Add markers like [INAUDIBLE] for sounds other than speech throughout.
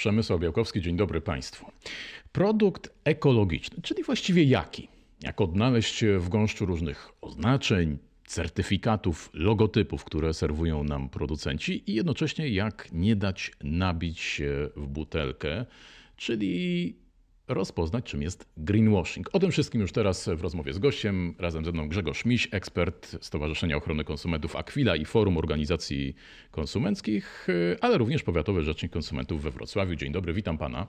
Przemysław Białkowski, dzień dobry Państwu. Produkt ekologiczny, czyli właściwie jaki? Jak odnaleźć w gąszczu różnych oznaczeń, certyfikatów, logotypów, które serwują nam producenci i jednocześnie jak nie dać nabić się w butelkę, czyli rozpoznać, czym jest greenwashing. O tym wszystkim już teraz w rozmowie z gościem. Razem ze mną Grzegorz Miś, ekspert Stowarzyszenia Ochrony Konsumentów Aquila i Forum Organizacji Konsumenckich, ale również powiatowy rzecznik konsumentów we Wrocławiu. Dzień dobry, witam pana.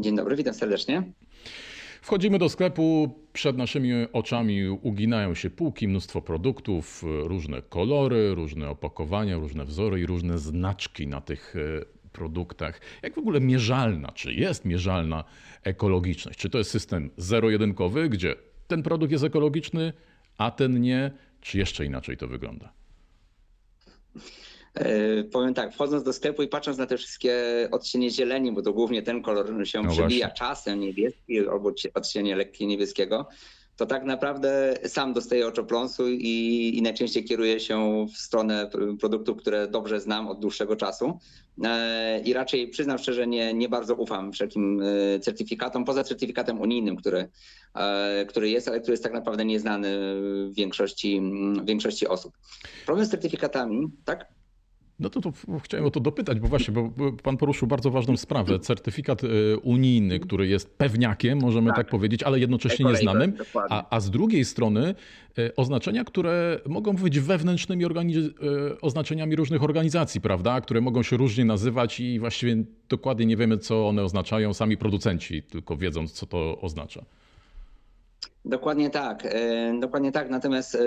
Dzień dobry, witam serdecznie. Wchodzimy do sklepu, przed naszymi oczami uginają się półki, mnóstwo produktów, różne kolory, różne opakowania, różne wzory i różne znaczki na tych produktach. Jak w ogóle mierzalna, czy jest mierzalna ekologiczność? Czy to jest system zero-jedynkowy, gdzie ten produkt jest ekologiczny, a ten nie, czy jeszcze inaczej to wygląda? E, powiem tak, wchodząc do sklepu i patrząc na te wszystkie odcienie zieleni, bo to głównie ten kolor się no przebija właśnie. czasem niebieski albo odcienie lekkie niebieskiego, to tak naprawdę sam dostaję oczopląsu i, i najczęściej kieruję się w stronę produktów, które dobrze znam od dłuższego czasu. E, I raczej przyznam szczerze, nie, nie bardzo ufam wszelkim e, certyfikatom, poza certyfikatem unijnym, który, e, który jest, ale który jest tak naprawdę nieznany większości, większości osób. Problem z certyfikatami, tak? No to, to chciałem o to dopytać, bo właśnie, bo pan poruszył bardzo ważną sprawę. Certyfikat e, unijny, który jest pewniakiem, możemy tak, tak powiedzieć, ale jednocześnie nieznanym, a, a z drugiej strony e, oznaczenia, które mogą być wewnętrznymi e, oznaczeniami różnych organizacji, prawda? Które mogą się różnie nazywać i właściwie dokładnie nie wiemy, co one oznaczają. Sami producenci tylko wiedzą, co to oznacza. Dokładnie tak. Dokładnie tak. Natomiast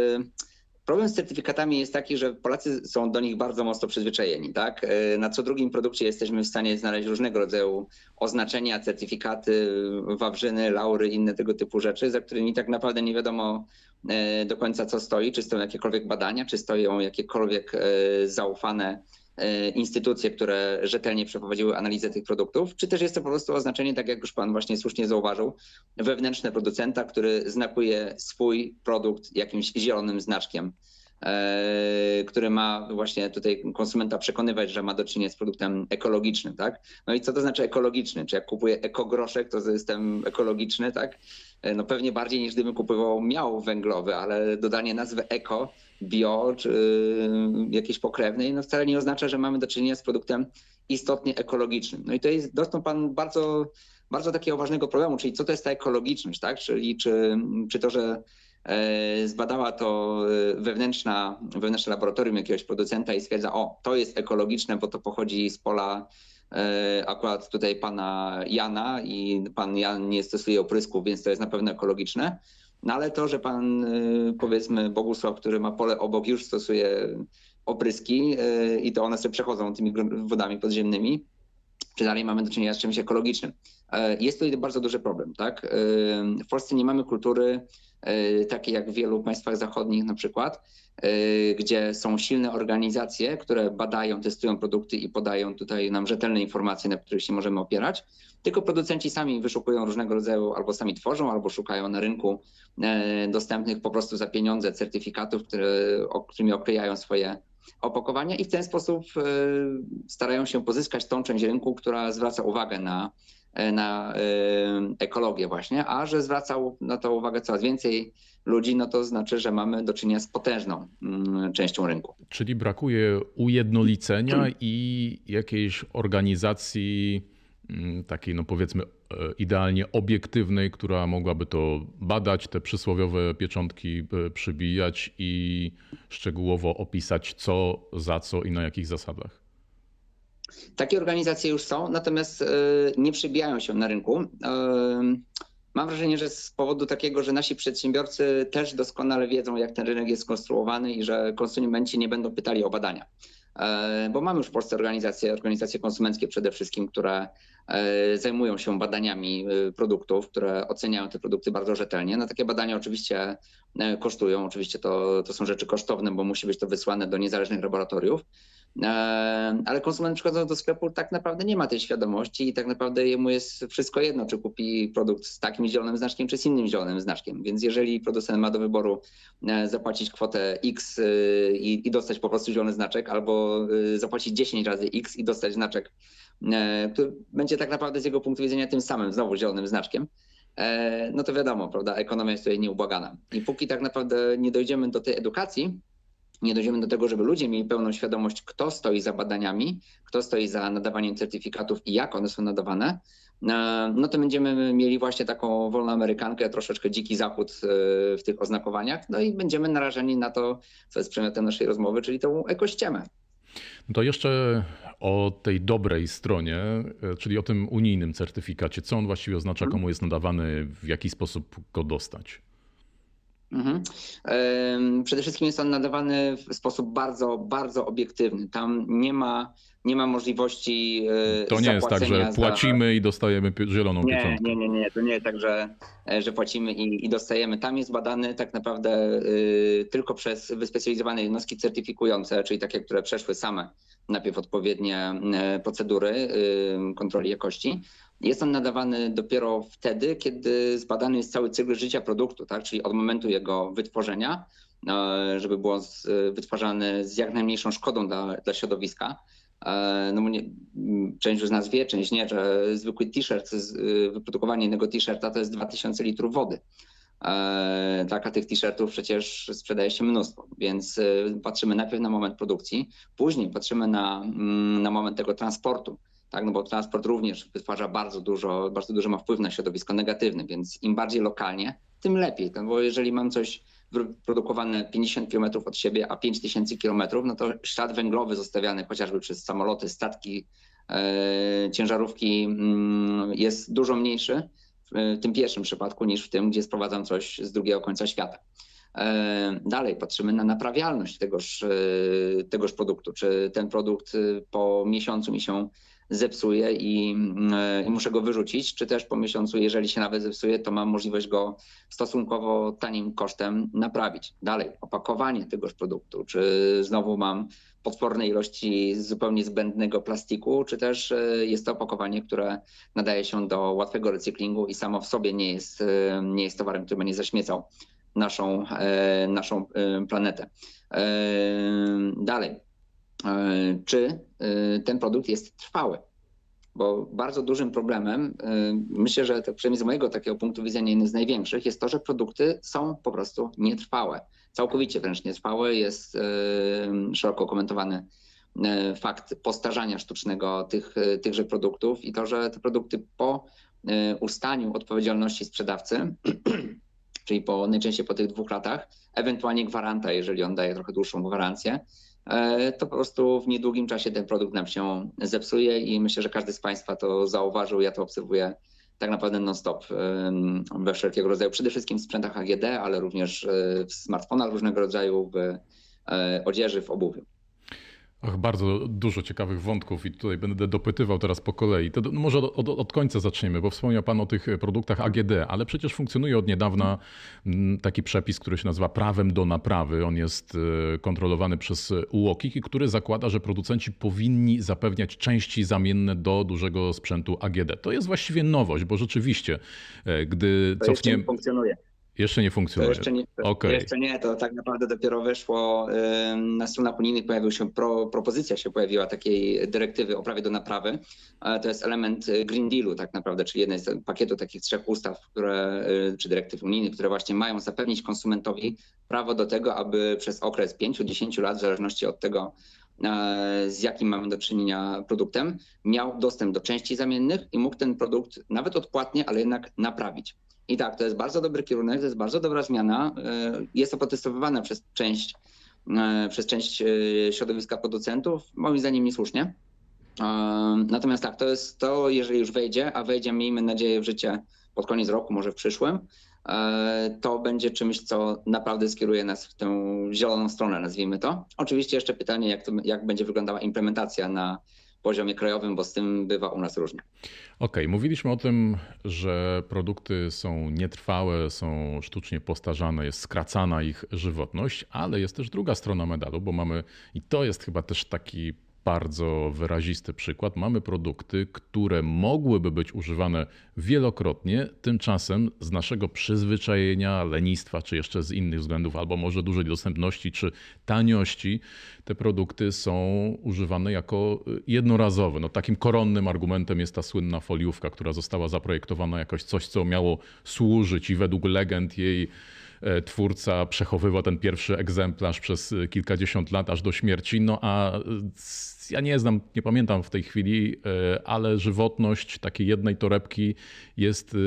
Problem z certyfikatami jest taki, że Polacy są do nich bardzo mocno przyzwyczajeni. Tak? E, na co drugim produkcie jesteśmy w stanie znaleźć różnego rodzaju oznaczenia, certyfikaty, wawrzyny, laury, inne tego typu rzeczy, za którymi tak naprawdę nie wiadomo e, do końca co stoi, czy stoją jakiekolwiek badania, czy stoją jakiekolwiek e, zaufane instytucje, które rzetelnie przeprowadziły analizę tych produktów, czy też jest to po prostu oznaczenie, tak jak już Pan właśnie słusznie zauważył, wewnętrzne producenta, który znakuje swój produkt jakimś zielonym znaczkiem, e, który ma właśnie tutaj konsumenta przekonywać, że ma do czynienia z produktem ekologicznym, tak? No i co to znaczy ekologiczny? Czy jak kupuję ekogroszek, to jestem ekologiczny, tak? E, no pewnie bardziej niż gdybym kupował miał węglowy, ale dodanie nazwy eko bio czy y, jakiejś pokrewnej, no wcale nie oznacza, że mamy do czynienia z produktem istotnie ekologicznym. No i jest, dotknął Pan bardzo, bardzo takiego ważnego problemu, czyli co to jest ta ekologiczność, tak? Czyli czy, czy to, że e, zbadała to e, wewnętrzna, wewnętrzne laboratorium jakiegoś producenta i stwierdza, o, to jest ekologiczne, bo to pochodzi z pola e, akurat tutaj pana Jana i pan Jan nie stosuje oprysków, więc to jest na pewno ekologiczne. No ale to, że pan powiedzmy Bogusław, który ma pole obok, już stosuje opryski i to one sobie przechodzą tymi wodami podziemnymi, czy dalej mamy do czynienia z czymś ekologicznym. E, jest to bardzo duży problem. Tak? E, w Polsce nie mamy kultury e, takiej jak w wielu państwach zachodnich na przykład, gdzie są silne organizacje, które badają, testują produkty i podają tutaj nam rzetelne informacje, na których się możemy opierać. Tylko producenci sami wyszukują różnego rodzaju, albo sami tworzą, albo szukają na rynku dostępnych po prostu za pieniądze certyfikatów, które, którymi oklejają swoje opakowania i w ten sposób starają się pozyskać tą część rynku, która zwraca uwagę na E, na e, ekologię właśnie, a że zwracał na to uwagę coraz więcej ludzi, no to znaczy, że mamy do czynienia z potężną mm, częścią rynku. Czyli brakuje ujednolicenia i jakiejś organizacji takiej, no powiedzmy, e, idealnie obiektywnej, która mogłaby to badać, te przysłowiowe pieczątki przybijać i szczegółowo opisać co, za co i na jakich zasadach. Takie organizacje już są, natomiast e, nie przybijają się na rynku. E, mam wrażenie, że z powodu takiego, że nasi przedsiębiorcy też doskonale wiedzą, jak ten rynek jest skonstruowany i że konsumenci nie będą pytali o badania. E, bo mamy już w Polsce organizacje, organizacje konsumenckie przede wszystkim, które zajmują się badaniami produktów, które oceniają te produkty bardzo rzetelnie. No takie badania oczywiście kosztują, oczywiście to, to są rzeczy kosztowne, bo musi być to wysłane do niezależnych laboratoriów. E, ale konsument przychodząc do sklepu tak naprawdę nie ma tej świadomości i tak naprawdę jemu jest wszystko jedno, czy kupi produkt z takim zielonym znaczkiem, czy z innym zielonym znaczkiem. Więc jeżeli producent ma do wyboru e, zapłacić kwotę X e, i, i dostać po prostu zielony znaczek, albo zapłacić 10 razy X i dostać znaczek który będzie tak naprawdę z jego punktu widzenia tym samym, znowu zielonym znaczkiem, no to wiadomo, prawda, ekonomia jest tutaj nieubłagana. I póki tak naprawdę nie dojdziemy do tej edukacji, nie dojdziemy do tego, żeby ludzie mieli pełną świadomość, kto stoi za badaniami, kto stoi za nadawaniem certyfikatów i jak one są nadawane, e, no to będziemy mieli właśnie taką wolną Amerykankę, troszeczkę dziki zachód e, w tych oznakowaniach, no i będziemy narażeni na to, co jest przedmiotem naszej rozmowy, czyli tą ekościemę. To jeszcze o tej dobrej stronie, e, czyli o tym unijnym certyfikacie. Co on właściwie oznacza, komu jest nadawany, w jaki sposób go dostać? Mhm. Przede wszystkim jest on nadawany w sposób bardzo, bardzo obiektywny. Tam nie ma, nie ma możliwości. E, to nie jest tak, że płacimy za... i dostajemy zieloną nie, pieczątkę. Nie, nie, nie. To nie jest tak, że, e, że płacimy i, i dostajemy. Tam jest badany tak naprawdę y, tylko przez wyspecjalizowane jednostki certyfikujące, czyli takie, które przeszły same najpierw odpowiednie procedury kontroli jakości. Jest on nadawany dopiero wtedy, kiedy zbadany jest cały cykl życia produktu, tak? czyli od momentu jego wytworzenia, e, żeby było wytwarzany z jak najmniejszą szkodą dla, dla środowiska. E, no nie, część z nas wie, część nie, że zwykły t-shirt, wyprodukowanie jednego t-shirta to jest 2000 litrów wody. E, tak, a tych t-shirtów przecież sprzedaje się mnóstwo, więc patrzymy najpierw na moment produkcji, później patrzymy na, mm, na moment tego transportu tak, no bo transport również wytwarza bardzo dużo, bardzo dużo ma wpływ na środowisko negatywny, więc im bardziej lokalnie, tym lepiej, no bo jeżeli mam coś produkowane 50 km od siebie, a 5000 km, no to ślad węglowy zostawiany chociażby przez samoloty, statki, e, ciężarówki mm, jest dużo mniejszy w tym pierwszym przypadku niż w tym, gdzie sprowadzam coś z drugiego końca świata. E, dalej patrzymy na naprawialność tegoż, e, tegoż produktu. Czy ten produkt po miesiącu mi się zepsuje i, i, muszę go wyrzucić, czy też po miesiącu, jeżeli się nawet zepsuje, to mam możliwość go stosunkowo tanim kosztem naprawić. Dalej, opakowanie tegoż produktu, czy znowu mam potworne ilości zupełnie zbędnego plastiku, czy też e, jest to opakowanie, które nadaje się do łatwego recyklingu i samo w sobie nie jest, e, nie jest towarem, który będzie zaśmiecał naszą, e, naszą planetę. Dalej, E, czy e, ten produkt jest trwały. Bo bardzo dużym problemem, e, myślę, że to przynajmniej z mojego takiego punktu widzenia jeden z największych, jest to, że produkty są po prostu nietrwałe. Całkowicie wręcz nietrwałe jest szeroko komentowany fakt postarzania sztucznego tych, tychże produktów i to, że te produkty po ustaniu odpowiedzialności sprzedawcy, [CLEARS THROAT] czyli po, najczęściej po tych dwóch latach, ewentualnie gwaranta, jeżeli on daje trochę dłuższą gwarancję, E, to po prostu w niedługim czasie ten produkt nam się zepsuje i myślę, że każdy z Państwa to zauważył. Ja to obserwuję tak naprawdę non-stop we wszelkiego rodzaju, przede wszystkim w sprzętach AGD, ale również e, w smartfonach różnego rodzaju, w e, odzieży, w obuwiu. Bardzo dużo ciekawych wątków i tutaj będę dopytywał teraz po kolei. To może od, od, końca zaczniemy, bo wspomniał Pan o tych produktach AGD, ale przecież funkcjonuje od niedawna mm, taki przepis, który się nazywa prawem do naprawy. On jest e, kontrolowany przez UOKiK, który zakłada, że producenci powinni zapewniać części zamienne do dużego sprzętu AGD. To jest właściwie nowość, bo rzeczywiście, e, gdy to cofniemy... funkcjonuje. Jeszcze nie funkcjonuje. To jeszcze nie, to okay. jeszcze nie, to tak naprawdę dopiero weszło na stronach unijnych pojawił się pro, propozycja się pojawiła takiej dyrektywy o prawie do naprawy. To jest element y, Green Dealu tak naprawdę, czyli jednej z pakietu takich trzech ustaw, które, y, czy dyrektyw unijnych, które właśnie mają zapewnić konsumentowi prawo do tego, aby przez okres 5-10 lat, w zależności od tego, z jakim mamy do czynienia produktem, miał dostęp do części zamiennych i mógł ten produkt nawet odpłatnie, ale jednak naprawić. I tak, to jest bardzo dobry kierunek, to jest bardzo dobra zmiana. E, jest to protestowywane przez część, e, przez część e, środowiska producentów, moim zdaniem niesłusznie. Natomiast tak, to jest to, jeżeli już wejdzie, a wejdzie, miejmy nadzieję, w życie pod koniec roku, może w przyszłym, to będzie czymś, co naprawdę skieruje nas w tę zieloną stronę, nazwijmy to. Oczywiście jeszcze pytanie, jak, to, jak będzie wyglądała implementacja na poziomie krajowym, bo z tym bywa u nas różnie. Okej, okay, mówiliśmy o tym, że produkty są nietrwałe, są sztucznie postarzane, jest skracana ich żywotność, ale jest też druga strona medalu, bo mamy, i to jest chyba też taki bardzo wyrazisty przykład. Mamy produkty, które mogłyby być używane wielokrotnie, tymczasem z naszego przyzwyczajenia, lenistwa, czy jeszcze z innych względów, albo może dużej dostępności, czy taniości, te produkty są używane jako jednorazowe. No, takim koronnym argumentem jest ta słynna foliówka, która została zaprojektowana jakoś coś, co miało służyć i według legend jej twórca przechowywał ten pierwszy egzemplarz przez e, kilkadziesiąt lat aż do śmierci. No a ja nie znam, nie pamiętam w tej chwili, e, ale żywotność takiej jednej torebki jest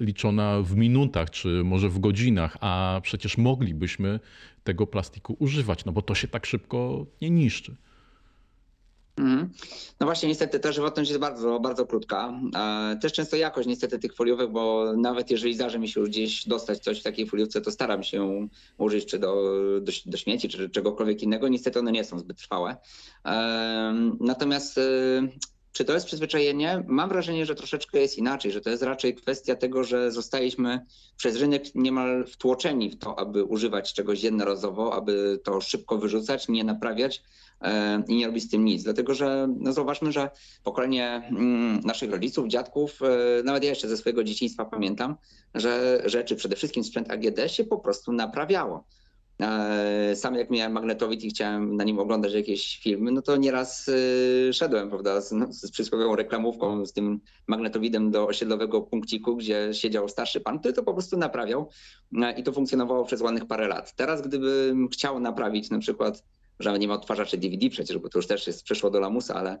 liczona w minutach czy może w godzinach, a przecież moglibyśmy tego plastiku używać, no bo to się tak szybko nie niszczy. Mhm. No właśnie, niestety ta żywotność jest bardzo, bardzo krótka. Też często jakość niestety tych foliówek, bo nawet jeżeli zdarzy mi się już gdzieś dostać coś w takiej foliówce, to staram się użyć czy do, do, do śmieci, czy czegokolwiek innego. Niestety one nie są zbyt trwałe. Natomiast czy to jest przyzwyczajenie? Mam wrażenie, że troszeczkę jest inaczej, że to jest raczej kwestia tego, że zostaliśmy przez rynek niemal wtłoczeni w to, aby używać czegoś jednorazowo, aby to szybko wyrzucać, nie naprawiać e, i nie robić z tym nic. Dlatego, że no zauważmy, że pokolenie mm, naszych rodziców, dziadków, e, nawet ja jeszcze ze swojego dzieciństwa pamiętam, że rzeczy, przede wszystkim sprzęt AGD się po prostu naprawiało. E, sam jak miałem magnetowid i chciałem na nim oglądać jakieś filmy, no to nieraz e, szedłem, prawda, z, no, z przysłowiową reklamówką, z tym magnetowidem do osiedlowego punkciku, gdzie siedział starszy pan, który to po prostu naprawiał e, i to funkcjonowało przez ładnych parę lat. Teraz gdybym chciał naprawić na przykład że nie ma odtwarzaczy DVD przecież, bo to już też jest przyszło do lamusa, ale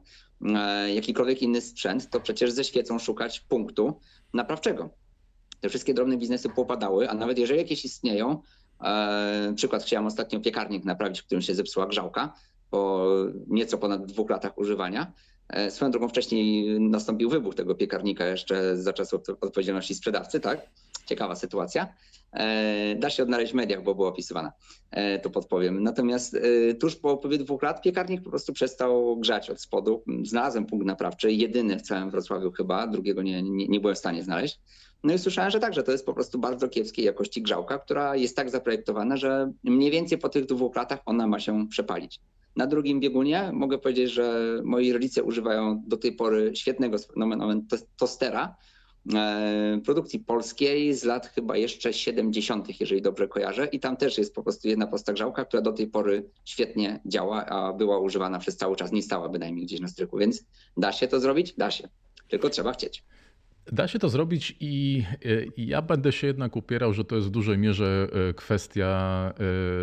jakikolwiek inny sprzęt, to przecież ze świecą szukać punktu naprawczego. Te wszystkie drobne biznesy popadały, a nawet jeżeli jakieś istnieją, przykład chciałem ostatnio piekarnik naprawić, w którym się zepsuła grzałka po nieco ponad dwóch latach używania. E, swoją drogą wcześniej nastąpił wybuch tego piekarnika jeszcze za czasów odpowiedzialności sprzedawcy, tak? Ciekawa sytuacja. E, da się odnaleźć w mediach, bo była opisywana, to podpowiem. Natomiast tuż po upływie dwóch lat piekarnik po prostu przestał grzać od spodu. Znalazłem punkt naprawczy, jedyny w całym Wrocławiu chyba, drugiego nie, nie, nie byłem w stanie znaleźć. No i słyszałem, że tak, że to jest po prostu bardzo kiepskiej jakości grzałka, która jest tak zaprojektowana, że mniej więcej po tych dwóch latach ona ma się przepalić. Na drugim biegunie mogę powiedzieć, że moi rodzice używają do tej pory świetnego tostera, e, produkcji polskiej z lat chyba jeszcze 70., jeżeli dobrze kojarzę. I tam też jest po prostu jedna prosta grzałka, która do tej pory świetnie działa, a była używana przez cały czas, nie stała bynajmniej gdzieś na stryku. Więc da się to zrobić? Da się. Tylko trzeba chcieć. Da się to zrobić i, ja będę się jednak upierał, że to jest w dużej mierze e, kwestia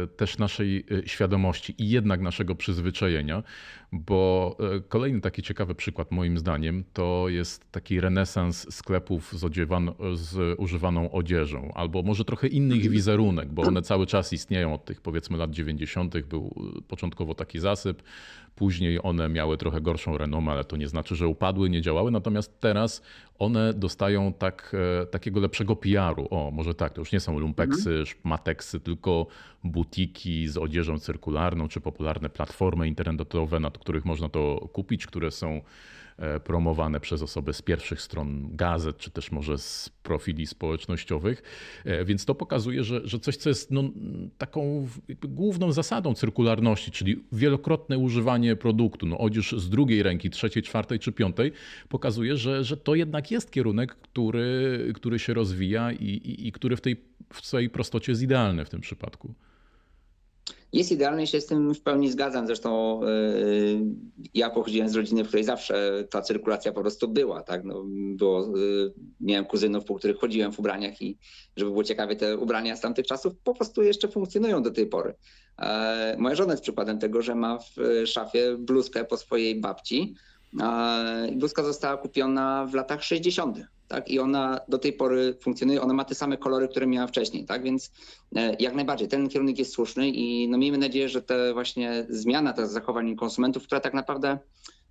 e, też naszej e, świadomości i jednak naszego przyzwyczajenia, bo kolejny taki ciekawy przykład moim zdaniem to jest taki renesans sklepów z, odziewan- z używaną odzieżą, albo może trochę inny ich wizerunek, bo one cały czas istnieją od tych powiedzmy lat 90. Był początkowo taki zasyp, Później one miały trochę gorszą renomę, ale to nie znaczy, że upadły, nie działały. Natomiast teraz one dostają tak, e, takiego lepszego PR-u. O, może tak, to już nie są lumpeksy, mhm. mateksy, tylko butiki z odzieżą cyrkularną, czy popularne platformy internetowe, na których można to kupić, które są E, promowane przez osoby z pierwszych stron gazet, czy też może z profili społecznościowych. E, więc to pokazuje, że, że coś, co jest no, taką główną zasadą cyrkularności, czyli wielokrotne używanie produktu, no odzież z drugiej ręki, trzeciej, czwartej czy piątej, pokazuje, że, że to jednak jest kierunek, który, który się rozwija i, i, i który w tej w swojej prostocie jest idealny w tym przypadku. Jest idealny, się z tym w pełni zgadzam. Zresztą yy, ja pochodziłem z rodziny, w której zawsze ta cyrkulacja po prostu była. Tak? No, było, yy, miałem kuzynów, po których chodziłem w ubraniach i żeby było ciekawie, te ubrania z tamtych czasów po prostu jeszcze funkcjonują do tej pory. Yy, moja żona jest przykładem tego, że ma w szafie bluzkę po swojej babci. Bluzka została kupiona w latach 60 tak? I ona do tej pory funkcjonuje, ona ma te same kolory, które miała wcześniej, tak? Więc e, jak najbardziej ten kierunek jest słuszny i no miejmy nadzieję, że te właśnie zmiana tych zachowań konsumentów, która tak naprawdę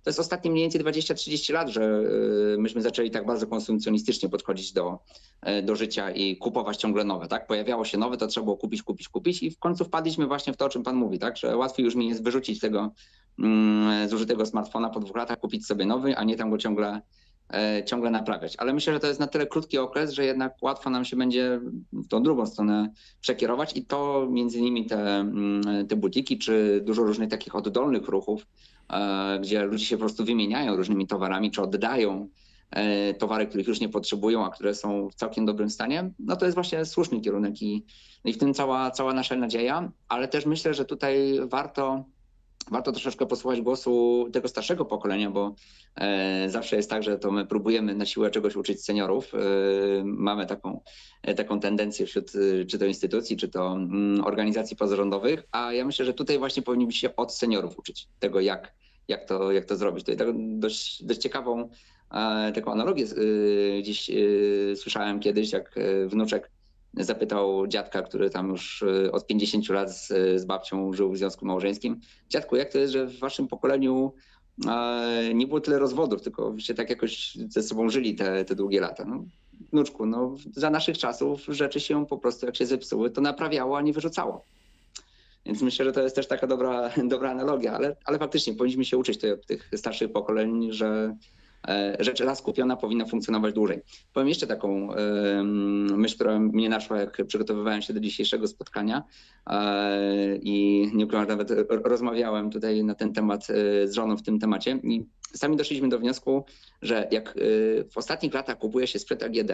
to jest ostatnie mniej więcej 20-30 lat, że e, myśmy zaczęli tak bardzo konsumpcjonistycznie podchodzić do, e, do życia i kupować ciągle nowe, tak? Pojawiało się nowe, to trzeba było kupić, kupić, kupić i w końcu wpadliśmy właśnie w to, o czym pan mówi, tak? Że łatwiej już mi jest wyrzucić tego mm, zużytego smartfona po dwóch latach, kupić sobie nowy, a nie tam go ciągle e, ciągle naprawiać. Ale myślę, że to jest na tyle krótki okres, że jednak łatwo nam się będzie w tą drugą stronę przekierować i to między innymi te, mm, te butiki, czy dużo różnych takich oddolnych ruchów, gdzie ludzie się po prostu wymieniają różnymi towarami, czy oddają E, towary, których już nie potrzebują, a które są w całkiem dobrym stanie, no to jest właśnie słuszny kierunek i, no i w tym cała, cała nasza nadzieja, ale też myślę, że tutaj warto warto troszeczkę posłuchać głosu tego starszego pokolenia, bo e, zawsze jest tak, że to my próbujemy na siłę czegoś uczyć seniorów. E, mamy taką, taką tendencję wśród czy to instytucji, czy to mm, organizacji pozarządowych, a ja myślę, że tutaj właśnie powinniśmy się od seniorów uczyć tego, jak, jak, to, jak to zrobić. Tutaj dość, dość ciekawą Taką analogię gdzieś słyszałem kiedyś, jak wnuczek zapytał dziadka, który tam już od 50 lat z, z babcią żył w związku małżeńskim. Dziadku, jak to jest, że w waszym pokoleniu nie było tyle rozwodów, tylko wyście tak jakoś ze sobą żyli te, te długie lata. No, wnuczku, no, za naszych czasów rzeczy się po prostu, jak się zepsuły, to naprawiało, a nie wyrzucało. Więc myślę, że to jest też taka dobra, [LAUGHS] dobra analogia, ale, ale faktycznie powinniśmy się uczyć od tych starszych pokoleń, że rzecz raz kupiona powinna funkcjonować dłużej. Powiem jeszcze taką myśl, która mnie naszła, jak przygotowywałem się do dzisiejszego spotkania e, i nie ukrywam, nawet rozmawiałem tutaj na ten temat e, z żoną w tym temacie i sami doszliśmy do wniosku, że jak w ostatnich latach kupuje się sprzęt AGD,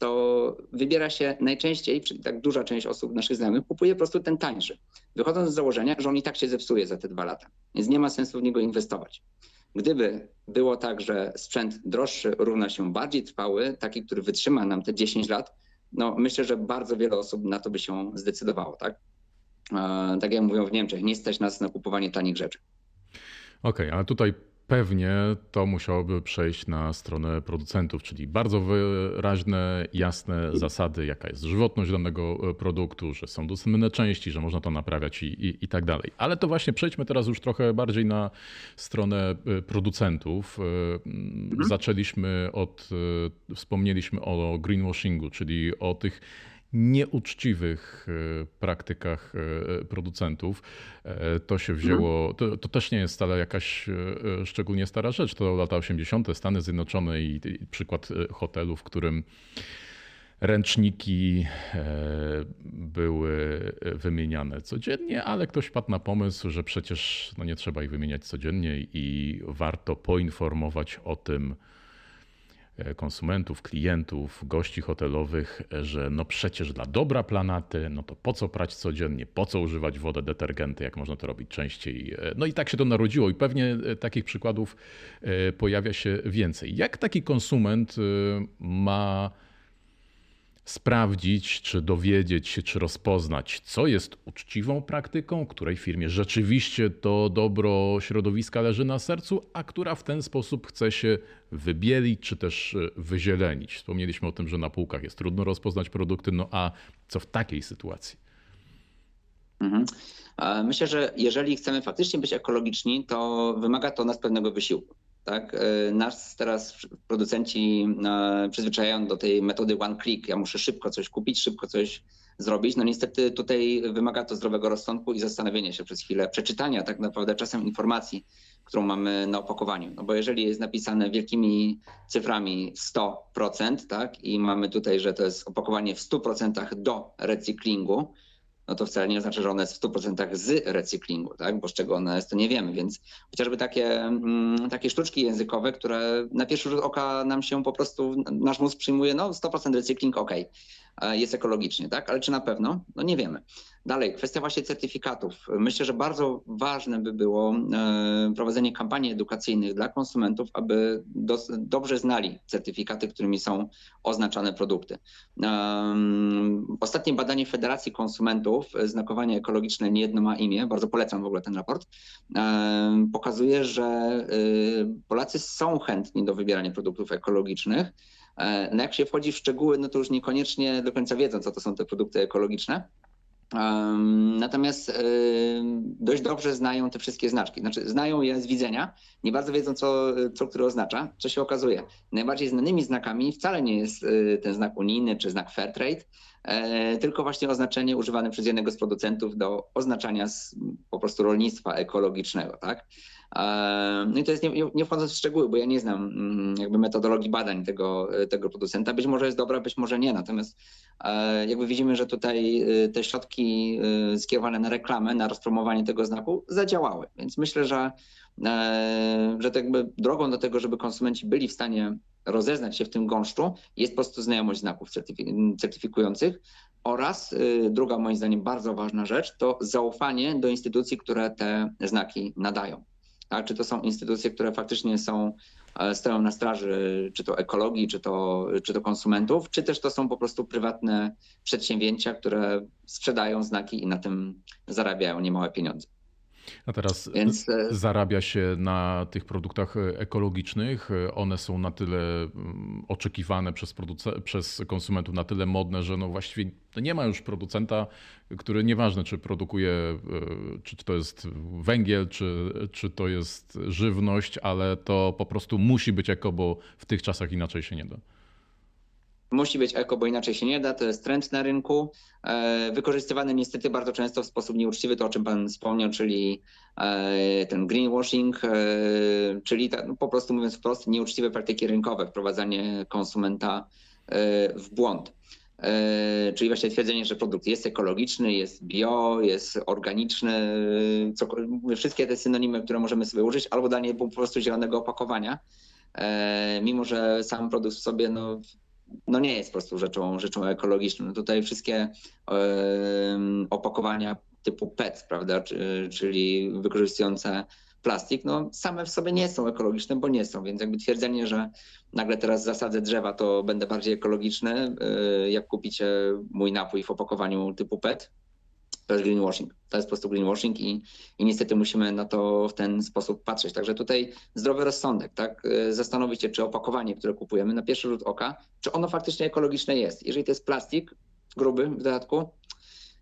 to wybiera się najczęściej, czyli tak duża część osób naszych znajomych kupuje po prostu ten tańszy, wychodząc z założenia, że on i tak się zepsuje za te dwa lata, więc nie ma sensu w niego inwestować. Gdyby było tak, że sprzęt droższy równa się bardziej trwały, taki, który wytrzyma nam te 10 lat, no myślę, że bardzo wiele osób na to by się zdecydowało, tak? Tak jak mówią w Niemczech, nie stać nas na kupowanie tanich rzeczy. Okej, okay, ale tutaj pewnie to musiałoby przejść na stronę producentów, czyli bardzo wyraźne, jasne zasady, jaka jest żywotność danego e, produktu, że są dostępne części, że można to naprawiać i, i, i tak dalej. Ale to właśnie przejdźmy teraz już trochę bardziej na stronę e, producentów. E, mhm. Zaczęliśmy od, wspomnieliśmy o greenwashingu, czyli o tych nieuczciwych e, praktykach e, producentów. E, to się wzięło, to, to, też nie jest wcale jakaś szczególnie stara rzecz. To lata 80. Stany Zjednoczone i, i przykład hotelu, w którym ręczniki były wymieniane codziennie, ale ktoś padł na pomysł, że przecież no nie trzeba ich wymieniać codziennie i warto poinformować o tym, konsumentów, klientów, gości hotelowych, że no przecież dla dobra planety, no to po co prać codziennie, po co używać wody, detergenty, jak można to robić częściej. E, no i tak się to narodziło i pewnie e, takich przykładów pojawia się więcej. Jak taki konsument ma sprawdzić, czy dowiedzieć się, czy rozpoznać, co jest uczciwą praktyką, której firmie rzeczywiście to dobro środowiska leży na sercu, a która w ten sposób chce się wybielić, czy też e, wyzielenić. Wspomnieliśmy o tym, że na półkach jest trudno rozpoznać produkty, no a co w takiej sytuacji? Mhm. Myślę, że jeżeli chcemy faktycznie być ekologiczni, to wymaga to nas pewnego wysiłku. Tak? E, nas teraz producenci e, przyzwyczajają do tej metody one click. Ja muszę szybko coś kupić, szybko coś zrobić. No niestety tutaj wymaga to zdrowego rozsądku i zastanowienia się przez chwilę, przeczytania tak naprawdę czasem informacji, którą mamy na opakowaniu. No bo jeżeli jest napisane wielkimi cyframi 100%, tak, i mamy tutaj, że to jest opakowanie w 100% do recyklingu, no to wcale nie oznacza, że ona jest w 100% z recyklingu, tak? bo z czego ona jest, to nie wiemy. Więc chociażby takie, mm, takie sztuczki językowe, które na pierwszy rzut oka nam się po prostu, nasz mózg przyjmuje, no 100% recykling, ok, jest ekologicznie, tak? Ale czy na pewno? No nie wiemy. Dalej, kwestia właśnie certyfikatów. Myślę, że bardzo ważne by było e, prowadzenie kampanii edukacyjnych dla konsumentów, aby do, dobrze znali certyfikaty, którymi są oznaczane produkty. Ostatnie badanie Federacji Konsumentów, znakowanie ekologiczne niejedno ma imię, bardzo polecam w ogóle ten raport, pokazuje, że e, Polacy są chętni do wybierania produktów ekologicznych. E, no jak się wchodzi w szczegóły, no to już niekoniecznie do końca wiedzą, co to są te produkty ekologiczne. Natomiast dość dobrze znają te wszystkie znaczki. Znaczy, znają je z widzenia, nie bardzo wiedzą, co, co który oznacza. Co się okazuje? Najbardziej znanymi znakami wcale nie jest y, ten znak unijny czy znak Fairtrade, e, tylko właśnie oznaczenie używane przez jednego z producentów do oznaczania po prostu rolnictwa ekologicznego, tak? E, no i to jest nie, nie wchodząc w szczegóły, bo ja nie znam mm, jakby metodologii badań tego, tego producenta. Być może jest dobra, być może nie. Natomiast e, jakby widzimy, że tutaj te środki skierowane na reklamę, na rozpromowanie tego znaku zadziałały. Więc myślę, że, że to jakby drogą do tego, żeby konsumenci byli w stanie rozeznać się w tym gąszczu, jest po prostu znajomość znaków certyfikujących oraz druga moim zdaniem bardzo ważna rzecz to zaufanie do instytucji, które te znaki nadają tak? czy to są instytucje, które faktycznie są, e, stoją na straży czy to ekologii, czy to, czy to konsumentów, czy też to są po prostu prywatne przedsięwzięcia, które sprzedają znaki i na tym zarabiają niemałe pieniądze. A teraz Więc... E, zarabia się na tych produktach ekologicznych. One są na tyle mm, oczekiwane przez, przez konsumentów, na tyle modne, że no właściwie nie ma już producenta, który nieważne czy produkuje, czy to jest węgiel, czy, czy to jest żywność, ale to po prostu musi być eko, bo w tych czasach inaczej się nie da. Musi być eko, bo inaczej się nie da. To jest trend na rynku. E, wykorzystywany niestety bardzo często w sposób nieuczciwy, to o czym Pan wspomniał, czyli e, ten greenwashing, e, czyli no, po prostu mówiąc wprost, nieuczciwe praktyki rynkowe, wprowadzanie konsumenta w błąd. Czyli właśnie twierdzenie, że produkt jest ekologiczny, jest bio, jest organiczny, co, wszystkie te synonimy, które możemy sobie użyć, albo danie po prostu zielonego opakowania, mimo że sam produkt w sobie no, no nie jest po prostu rzeczą, rzeczą ekologiczną. No tutaj wszystkie opakowania typu PET, prawda, czyli wykorzystujące plastik, no same w sobie nie są ekologiczne, bo nie są, więc jakby twierdzenie, że nagle teraz zasadzę drzewa, to będę bardziej ekologiczny, y, jak kupicie mój napój w opakowaniu typu PET, to jest greenwashing. To jest po prostu greenwashing i, i niestety musimy na to w ten sposób patrzeć. Także tutaj zdrowy rozsądek, tak? Y, zastanowić się, czy opakowanie, które kupujemy na pierwszy rzut oka, czy ono faktycznie ekologiczne jest. Jeżeli to jest plastik gruby w dodatku,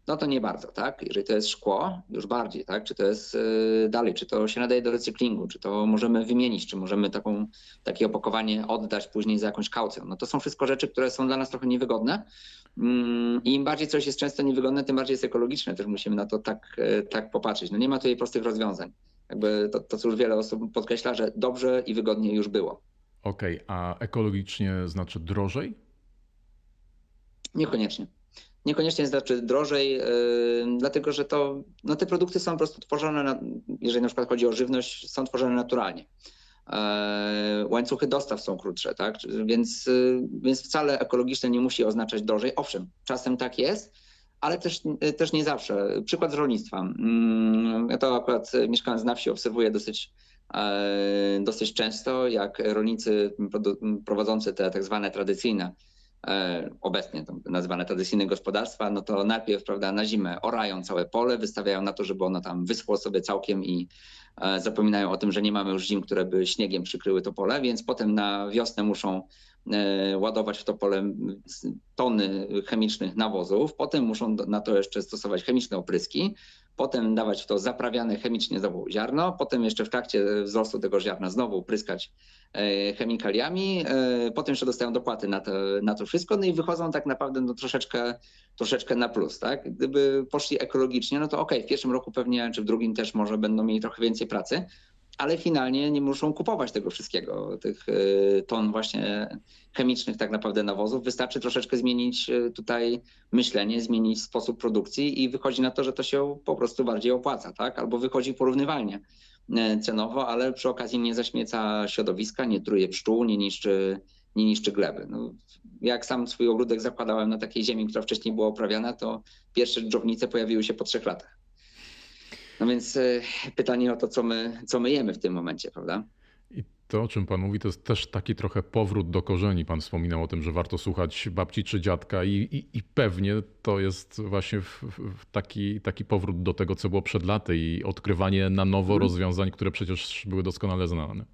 no to nie bardzo, tak? Jeżeli to jest szkło, już bardziej, tak? Czy to jest yy, dalej, czy to się nadaje do recyklingu, czy to możemy wymienić, czy możemy taką, takie opakowanie oddać później za jakąś kaucję. No to są wszystko rzeczy, które są dla nas trochę niewygodne. Mm, I im bardziej coś jest często niewygodne, tym bardziej jest ekologiczne. Też musimy na to tak, e, tak popatrzeć. No nie ma tutaj prostych rozwiązań. Jakby to, to, co już wiele osób podkreśla, że dobrze i wygodnie już było. Okej, okay, a ekologicznie znaczy drożej? Niekoniecznie. Niekoniecznie znaczy drożej, yy, dlatego że to, no te produkty są po prostu tworzone, na, jeżeli na przykład chodzi o żywność, są tworzone naturalnie. E, łańcuchy dostaw są krótsze, tak? Więc, y, więc wcale ekologiczne nie musi oznaczać drożej. Owszem, czasem tak jest, ale też, też nie zawsze. Przykład z rolnictwa. Mm, ja to akurat mieszkając na wsi obserwuję dosyć, e, dosyć często, jak rolnicy prowadzący te tak zwane tradycyjne obecnie nazywane tradycyjne gospodarstwa, no to najpierw prawda, na zimę orają całe pole, wystawiają na to, żeby ono tam wyschło sobie całkiem i E, zapominają o tym, że nie mamy już zim, które by śniegiem przykryły to pole, więc potem na wiosnę muszą e, ładować w to pole tony chemicznych nawozów, potem muszą na to jeszcze stosować chemiczne opryski, potem dawać w to zaprawiane chemicznie znowu ziarno, potem jeszcze w trakcie wzrostu tego ziarna znowu pryskać e, chemikaliami, potem jeszcze dostają dopłaty na to, na to wszystko, no i wychodzą tak naprawdę no, troszeczkę, troszeczkę na plus. Tak? Gdyby poszli ekologicznie, no to okay, w pierwszym roku pewnie, czy w drugim też może będą mieli trochę więcej pracy, ale finalnie nie muszą kupować tego wszystkiego, tych y, ton właśnie chemicznych tak naprawdę nawozów. Wystarczy troszeczkę zmienić y, tutaj myślenie, zmienić sposób produkcji i wychodzi na to, że to się po prostu bardziej opłaca, tak? Albo wychodzi porównywalnie y, cenowo, ale przy okazji nie zaśmieca środowiska, nie truje pszczół, nie niszczy, nie niszczy gleby. No, jak sam swój ogródek zakładałem na takiej ziemi, która wcześniej była uprawiana, to pierwsze dżownice pojawiły się po trzech latach. No więc e, pytanie o to, co my, co my jemy w tym momencie, prawda? I to, o czym Pan mówi, to jest też taki trochę powrót do korzeni. Pan wspominał o tym, że warto słuchać babci czy dziadka, i, i, i pewnie to jest właśnie w, w taki, taki powrót do tego, co było przed laty i odkrywanie na nowo hmm. rozwiązań, które przecież były doskonale znane.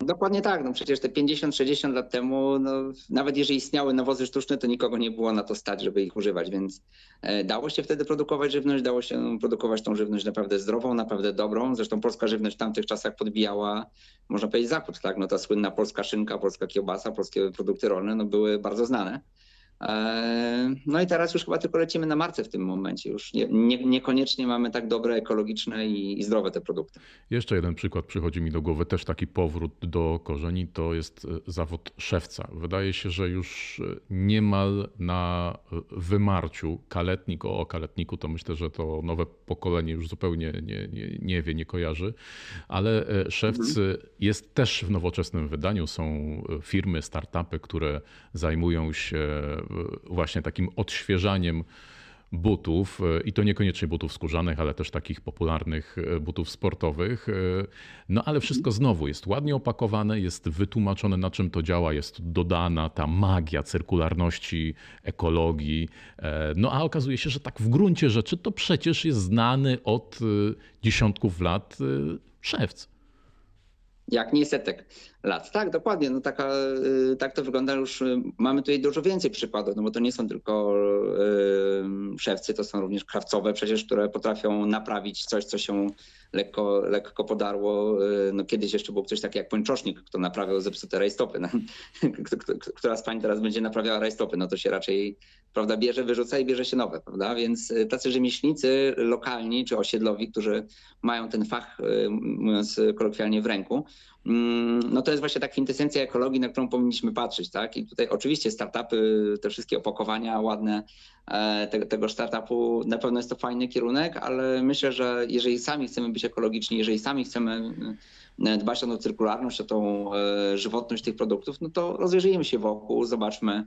Dokładnie tak. No przecież te 50-60 lat temu, no, nawet jeżeli istniały nawozy sztuczne, to nikogo nie było na to stać, żeby ich używać, więc e, dało się wtedy produkować żywność, dało się produkować tą żywność naprawdę zdrową, naprawdę dobrą. Zresztą polska żywność w tamtych czasach podbijała, można powiedzieć, zachód, tak? No ta słynna polska szynka, polska kiełbasa, polskie produkty rolne, no były bardzo znane. E, no i teraz już chyba tylko lecimy na marce w tym momencie. Już nie, nie, niekoniecznie mamy tak dobre, ekologiczne i, i, zdrowe te produkty. Jeszcze jeden przykład przychodzi mi do głowy, też taki powrót do korzeni, to jest e, zawód szewca. Wydaje się, że już e, niemal na wymarciu kaletnik, o kaletniku to myślę, że to nowe pokolenie już zupełnie nie, nie, nie wie, nie kojarzy, ale szewc mhm. jest też w nowoczesnym wydaniu. Są firmy, startupy, które zajmują się właśnie takim odświeżaniem butów i to niekoniecznie butów skórzanych, ale też takich popularnych e, butów sportowych. E, no ale wszystko znowu jest ładnie opakowane, jest wytłumaczone na czym to działa, jest dodana ta magia cyrkularności, ekologii. E, no a okazuje się, że tak w gruncie rzeczy to przecież jest znany od dziesiątków lat szewc. Jak nie setek lat. Tak, dokładnie. No taka, y, tak to wygląda już. Y, mamy tutaj dużo więcej przykładów, no bo to nie są tylko yy, szewcy, to są również krawcowe przecież, które potrafią naprawić coś, co się lekko, lekko podarło. No kiedyś jeszcze był coś takiego jak pończosznik, kto naprawiał zepsute rajstopy. No, [LAUGHS] która z pań teraz będzie naprawiała rajstopy? No to się raczej prawda, bierze, wyrzuca i bierze się nowe, prawda? Więc y, tacy rzemieślnicy lokalni czy osiedlowi, którzy mają ten fach, mówiąc kolokwialnie, w ręku, mm, no to jest właśnie ta kwintesencja ekologii, na którą powinniśmy patrzeć, tak? I tutaj oczywiście startupy, te wszystkie opakowania ładne e, tego, startupu, na pewno jest to fajny kierunek, ale myślę, że jeżeli sami chcemy być ekologiczni, jeżeli sami chcemy e, dbać o tą cyrkularność, o tą e, żywotność tych produktów, no to rozejrzyjmy się wokół, zobaczmy,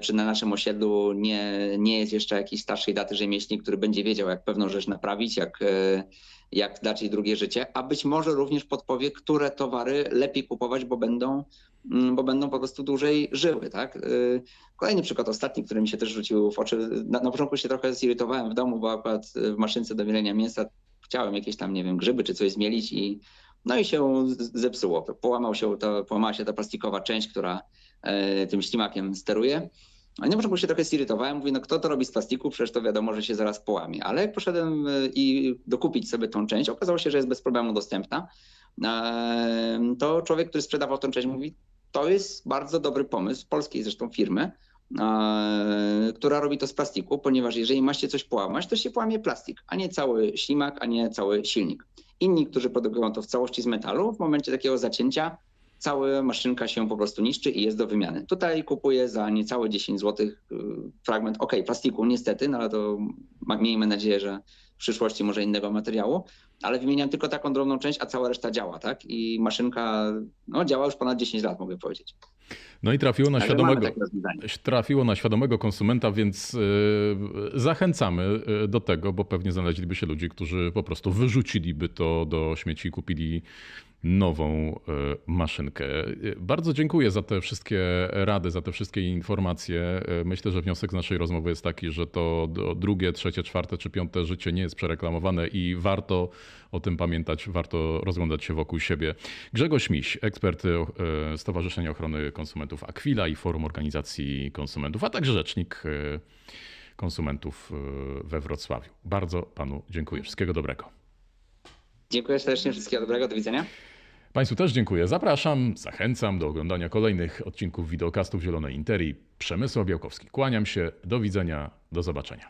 czy na naszym osiedlu nie, nie jest jeszcze jakiś starszej daty rzemieślnik, który będzie wiedział, jak pewną rzecz naprawić, jak jak dać jej drugie życie, a być może również podpowie, które towary lepiej kupować, bo będą, mm, bo będą po prostu dłużej żyły. Tak? Y, kolejny przykład, ostatni, który mi się też rzucił w oczy. Na, na początku się trochę zirytowałem w domu, bo akurat w maszynce do mielenia mięsa chciałem jakieś tam, nie wiem, grzyby czy coś zmielić i no i się zepsuło. Połamał się to, połamała się ta plastikowa część, która e, tym ślimakiem steruje. A nie początku się trochę zirytowałem, mówię, no kto to robi z plastiku, przecież to wiadomo, że się zaraz połamie. Ale jak poszedłem e, i dokupić sobie tą część, okazało się, że jest bez problemu dostępna, e, to człowiek, który sprzedawał tą część mówi, to jest bardzo dobry pomysł, polskiej zresztą firmy, która robi to z plastiku, ponieważ jeżeli macie coś połamać, to się połamie plastik, a nie cały ślimak, a nie cały silnik. Inni, którzy produkują to w całości z metalu, w momencie takiego zacięcia cała maszynka się po prostu niszczy i jest do wymiany. Tutaj kupuję za niecałe 10 zł y, fragment, ok, plastiku niestety, no ale to miejmy nadzieję, że w przyszłości może innego materiału, ale wymieniam tylko taką drobną część, a cała reszta działa, tak? I maszynka no, działa już ponad 10 lat, mogę powiedzieć. No i trafiło na, świadomego, trafiło na świadomego konsumenta, więc yy, zachęcamy y, do tego, bo pewnie znaleźliby się ludzie, którzy po prostu wyrzuciliby to do śmieci i kupili nową e, maszynkę. Bardzo dziękuję za te wszystkie rady, za te wszystkie informacje. E, myślę, że wniosek z naszej rozmowy jest taki, że to drugie, trzecie, czwarte czy piąte życie nie jest przereklamowane i warto o tym pamiętać, warto rozglądać się wokół siebie. Grzegorz Miś, ekspert e, Stowarzyszenia Ochrony Konsumentów Aquila i Forum Organizacji Konsumentów, a także rzecznik konsumentów we Wrocławiu. Bardzo panu dziękuję. Wszystkiego dobrego. Dziękuję serdecznie, wszystkiego dobrego, do widzenia. Państwu też dziękuję. Zapraszam, zachęcam do oglądania kolejnych odcinków wideokastów Zielonej Interii. Przemysław Białkowski. Kłaniam się, do widzenia, do zobaczenia.